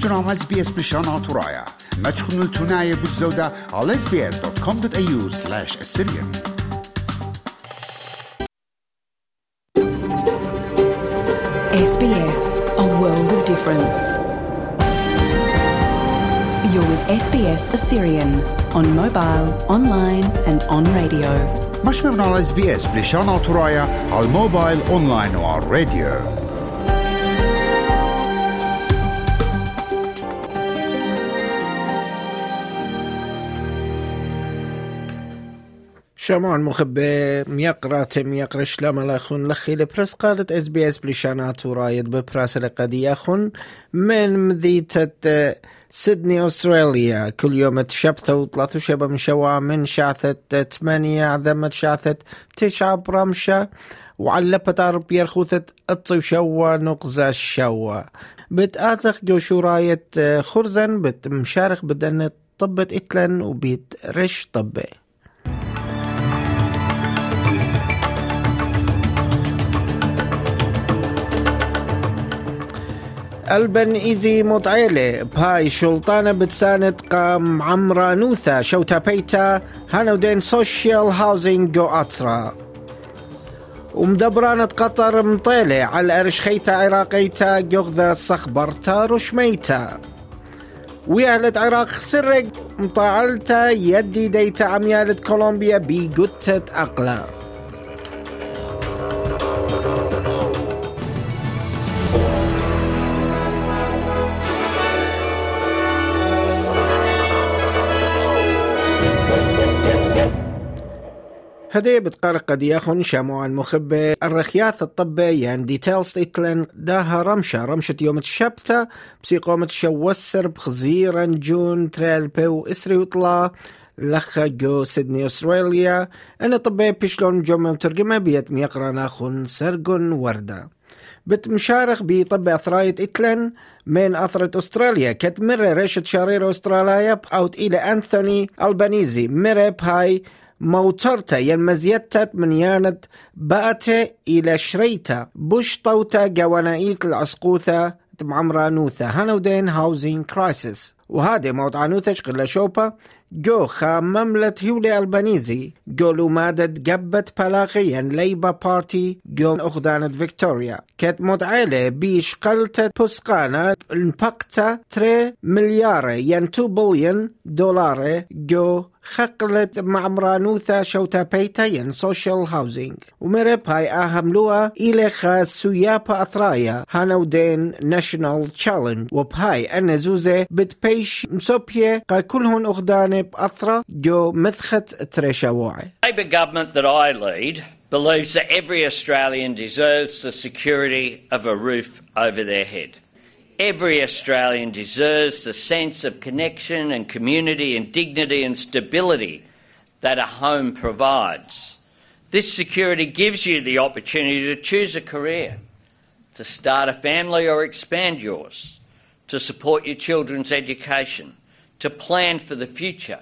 تنام بلشان ترايا ما تخنوا التناية بالزودة على sbs.com.au slash assyrian SBS, a world of difference. You're with SBS Assyrian on mobile, online, and on radio. مش على اس بلشان على الموبايل اونلاين وعلى الراديو شمعون مخبي ميقرا تم يقرا شلام الاخون لخي لبرس قالت اس بي اس بلشانات ورايد ببراس لقدي اخون من مذيتة سيدني استراليا كل يوم تشبت وطلعت شبه من شوا من شعثة ثمانية عذمت شعثة تسعة برمشة وعلبت عرب يرخوثة اطي شوا نقزة الشوا بتآزخ جو شراية خرزن بتمشارخ بدن طبت اتلن وبيت رش طبه البن إيزي مطعيلة بهاي شلطانة بتساند قام عمرانوثا شوتا بيتا هانودين سوشيال هاوزينج جو أطرا ومدبرانة قطر مطيلة على أرشخيتا عراقيتا جوغذا صخبرتا رشميتا ويهلت عراق سرق مطاعلتا يدي ديتا عميالة كولومبيا بيقتت أقلا. هدي بتقرق قد ياخن شامو المخبة الرخياث الطبة يعني ديتيلز إتلن داها رمشة. رمشة يوم الشبتة بسيقومة شوسر بخزيرا جون تريل بيو إسري وطلا لخا جو سيدني أستراليا. أنا طبي بيشلون جمع مترجمة بيت ميقرا ناخن سرقن وردة. بتمشارخ بطب أثراية إتلن من أثرة أستراليا. كت مرة ريشة شرير أستراليا أوت إلى أنثوني ألبانيزي. مرة بهاي موترتا يلمزيتت من يانت بأته إلى شريتا. بوش طوتا جوانايت العسقوثة معمرانوثة هانودين هاوزين كرايسيس وهذا موت عنوثة قلة شوبا. جو خامملة هولي ألبانيزي. جو مادت جبت بلاغيا ليبا بارتي. جو أخدانة فيكتوريا. كت مدعيلة بيش قلتت بسقانة انبقتا تري مليار ين 2 بليون دولار جو خقلت معمرانوثا شوتا بيتا ين سوشيال هاوزينج ومرب هاي أهملوها إلى خاص سيابا أثرايا هانودين ناشونال تشالنج وبهاي أنا زوزة بتبيش مسوبية قا كلهن أخدانة بأثرا جو مثخت تريشاوعي Labor government that I lead believes that every Australian deserves the security of a roof over their head. Every Australian deserves the sense of connection and community and dignity and stability that a home provides. This security gives you the opportunity to choose a career, to start a family or expand yours, to support your children's education, to plan for the future,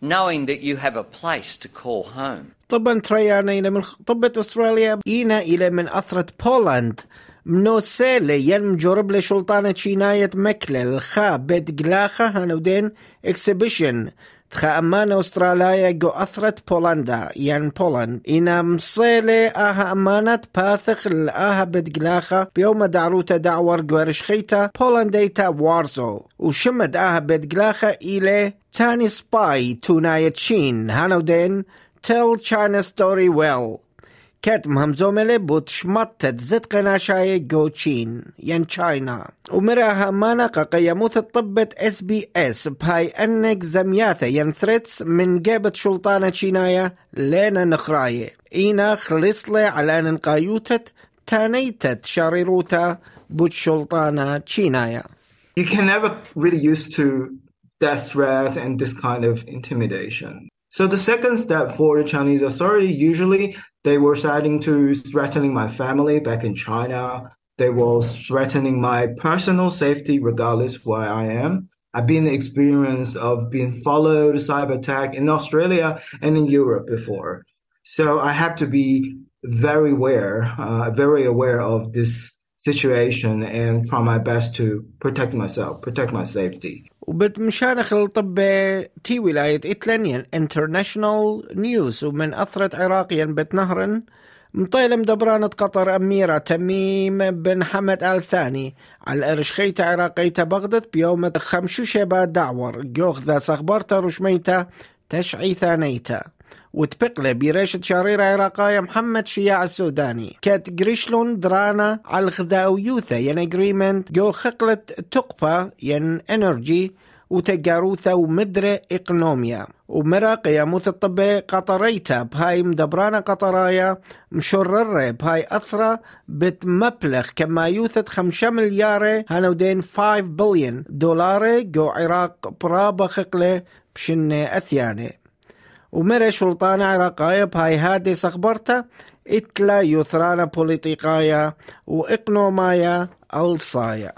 knowing that you have a place to call home. طبعا تريانا إلى من طبة أستراليا إينا إلى من أثرة بولند منوسيلة ين جرب لشلطانة شيناية مكلة الخا بيت قلاخة هانودين اكسبيشن تخا أمانة أستراليا جو أثرة بولندا ين بولند إنا مصيلة آها أمانة باثخ الآها بيت قلاخة بيوم دعروتا دعور قوارشخيتا بولنديتا وارزو وشمد آها بيت قلاخة إلى تاني سباي توناية شين هانودين tell China story well. كات مهمزوملة بوت شمطت زد قناشاية جو تشين ين تشاينا ومراها مانا قيموث الطبة اس بي اس بهاي انك زمياثة ين ثريتس من جابة شلطانة تشيناية لينا نخراية اينا خلصلة على نقايوتت تانيتت شاريروتا بوت شلطانة تشيناية you can never really used to death threat and this kind of intimidation. So the second step for the Chinese authority, usually they were starting to threatening my family back in China. They were threatening my personal safety regardless where I am. I've been experienced of being followed cyber attack in Australia and in Europe before. So I have to be very aware, uh, very aware of this situation and try my best to protect myself, protect my safety. وبتمشانخ الطب تي ولاية إتلانيا انترناشنال نيوز ومن أثرت عراقيا بتنهرن مطيلم دبرانة قطر أميرة تميم بن حمد آل ثاني. على الأرشخيت عراقية بغداد بيوم خمشو شبا دعور. جوخ ذا سخبرتا رشميتا تشعي ثانيتا وتبقله بريشة شريرة عراقية محمد شياع السوداني. كات جريشلون درانا على الغذاء يوثا ين اجريمنت جو خقلت تقفى ين انرجي وتجاروثا ومدرة إقنوميا ومراقية الطب قطريتا بهاي مدبرانا قطرايا مشررة بهاي أثرة بتمبلغ كما يوثت خمسة مليار هانودين 5 بليون دولار جو عراق برابا خقلة بشنة أثيانة. ومرة شلطانة عراقية بهاي هادي سخبرتا إتلا يثرانا بوليتيقايا وإقنومايا ألصايا.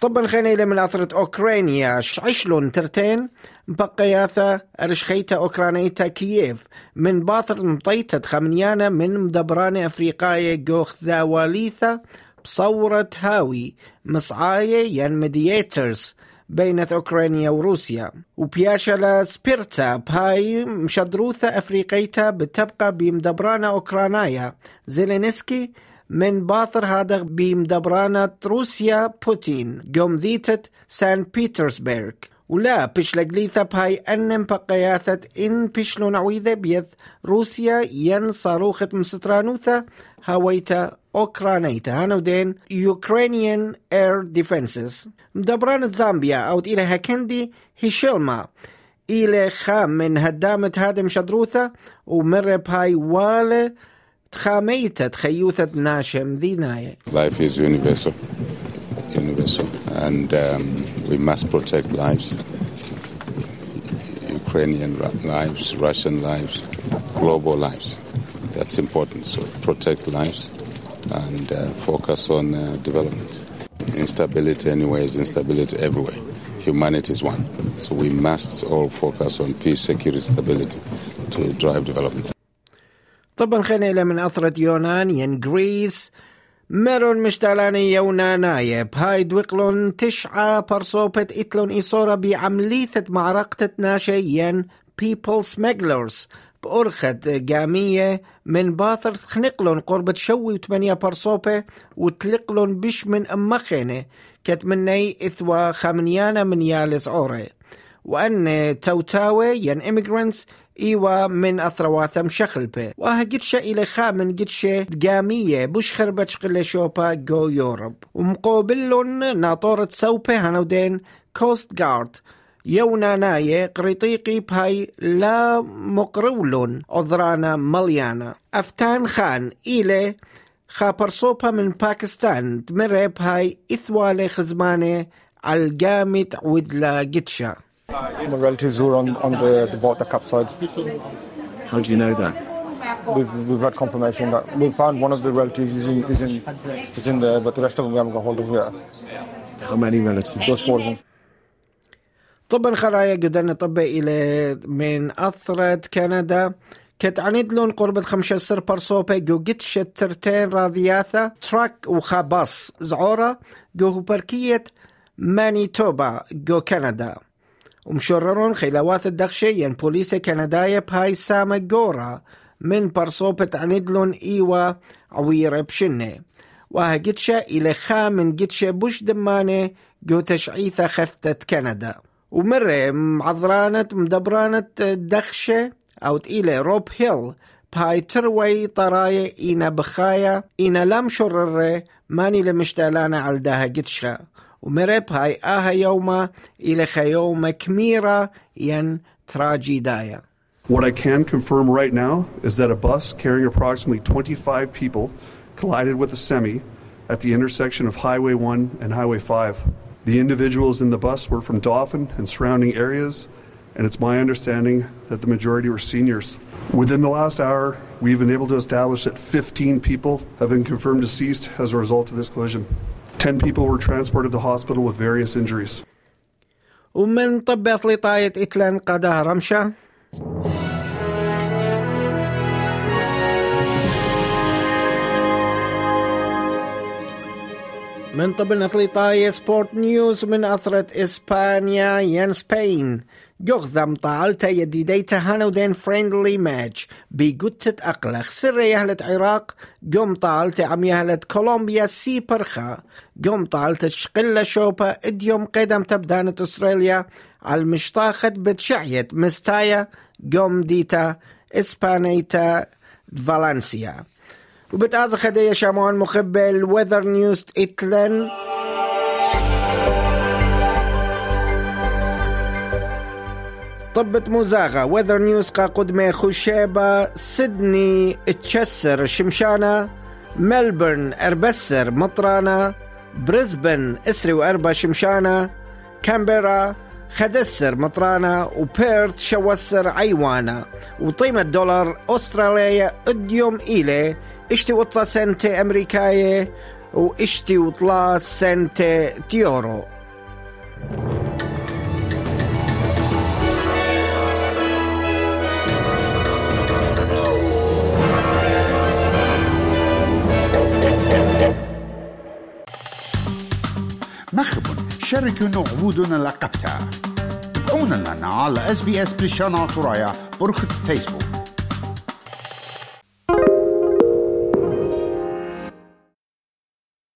طبعا خلينا من أثرة أوكرانيا. عشلون ترتين؟ بقياثا أرشخيتا أوكرانيتا كييف. من باثر مطيتة خمنيانا من مدبراني أفريقايا جوخ ذاواليثا بصورة هاوي. مصعاية ين ميدياترز بين أوكرانيا وروسيا. وبياشلا سبيرتا بهاي مشدروثة أفريقيتا بتبقى بمدبرانا أوكرانايا زيلينسكي من باثر هذا بمدبرانة روسيا بوتين. قوم ذيتت سان بيترسبرغ. ولا بشلقليثة بهاي أنم بقياثة إن بشلو نعويذة بيث روسيا ين صاروخة مسترانوثة هاويتا أوكرانيتا. هانودين يوكرانيان اير ديفنسز مدبران زامبيا أو إلى هكندي هيشيلما. إلى خام من هدامة هادم شدروثة ومر بهاي والة تخاميتا تخيوثة ناشم ذي ناية. Life is universal, universal, and um, we must protect lives. Ukrainian lives, Russian lives, global lives. That's important. So protect lives and uh, focus on uh, development. Instability anywhere is instability everywhere. Humanity is one. So we must all focus on peace, security, stability to drive development. طبعا خلينا إلى من أثرة يونان ين جريس ميرون مشتالاني يوناناية بهاي دوقلون تشعى برصوبة إتلون إيصورة بعمليثة معركة ناشيين people smugglers بأرخة قامية من باثر خنقلون قربة شوي وثمانية برصوبة وتلقلون بش من أمخينة كتمني إثوى خامنيانا من يالس عوري وأن توتاوي ين immigrants إيوا من أثرواثم شخلبة. وها قدشة إلى خامن قدشة دقامية. بش خربت شقل شوبا جو يوروب. ومقابلون ناطورة سوبة هنودين كوست جارد يونا ناية قريطيقي بهاي لا مقرولون. عذرانا مليانا. أفتان خان إلى خابر صوبا من باكستان. تمر بهاي إثوالي خزمانة الجامد ودلا قدشة My relatives who were on, on the, the boat that capsized. How do you know that? We've, we've had confirmation that we found one of the relatives is in, is in, is in there, but the rest of them we haven't got hold of yet. How many relatives? Those four of them. طبعا خلايا قدرنا نطبق إلى من أثرة كندا كتعنيد لون قرب خمسة سر برصوبة جو قتش ترتين راضياثة تراك وخاباص زعورة جو بركية مانيتوبا جو كندا ومشررون خلوات الدخشة ين بوليس كندايا بهاي سامة جورا من برصوبة عندلون إيوا عويرة بشنة. وها قتشة إلى خا من قتشة بوش دمانة جو تشعيثة خثة كندا. ومرة معذرانة مدبرانة دخشة أو إلى روب هيل بهاي تروي طراية إينا بخايا إينا لم شرر ماني لمشتالانا على داها قتشة היומה ין What I can confirm right now is that a bus carrying approximately 25 people collided with a semi at the intersection of Highway 1 and Highway 5. The individuals in the bus were from Dauphin and surrounding areas, and it's my understanding that the majority were seniors. Within the last hour, we've been able to establish that 15 people have been confirmed deceased as a result of this collision. 10 people were transported to hospital with various injuries. ومن طبت لطاية إتلان قدها رمشة من طبل نطليطاية سبورت نيوز من أثرة إسبانيا ين سبين جغذم طالتا يديديتا هانودين فريندلي ماتش. بيقوتة أقلخ سر يهلة عراق قم طالتا عم يهلة كولومبيا سي برخا. قم طالتا شقلة شوبا اديوم قدم تبدانة أستراليا. على المشطاخة بتشعية مستايا. قم ديتا إسبانيتا فالنسيا. وبتعز خدية شامون مخبل ويذر نيوز إتلن طبت مزاغة ويذر نيوز قدمة خشيبة سيدني تشسر شمشانة ملبورن أربسر مطرانة بريسبن إسري وأربا شمشانة كامبرا خدسر مطرانة وبيرث شوسر عيوانة. وطيمة دولار أستراليا اديوم إيلي إشتي وطلا سنتي أمريكاية وإشتي وطلا سنتي تيورو شاركونا عبودنا لقبتها. تابعونا لنا على اس بريشانا ترايا برخة فيسبوك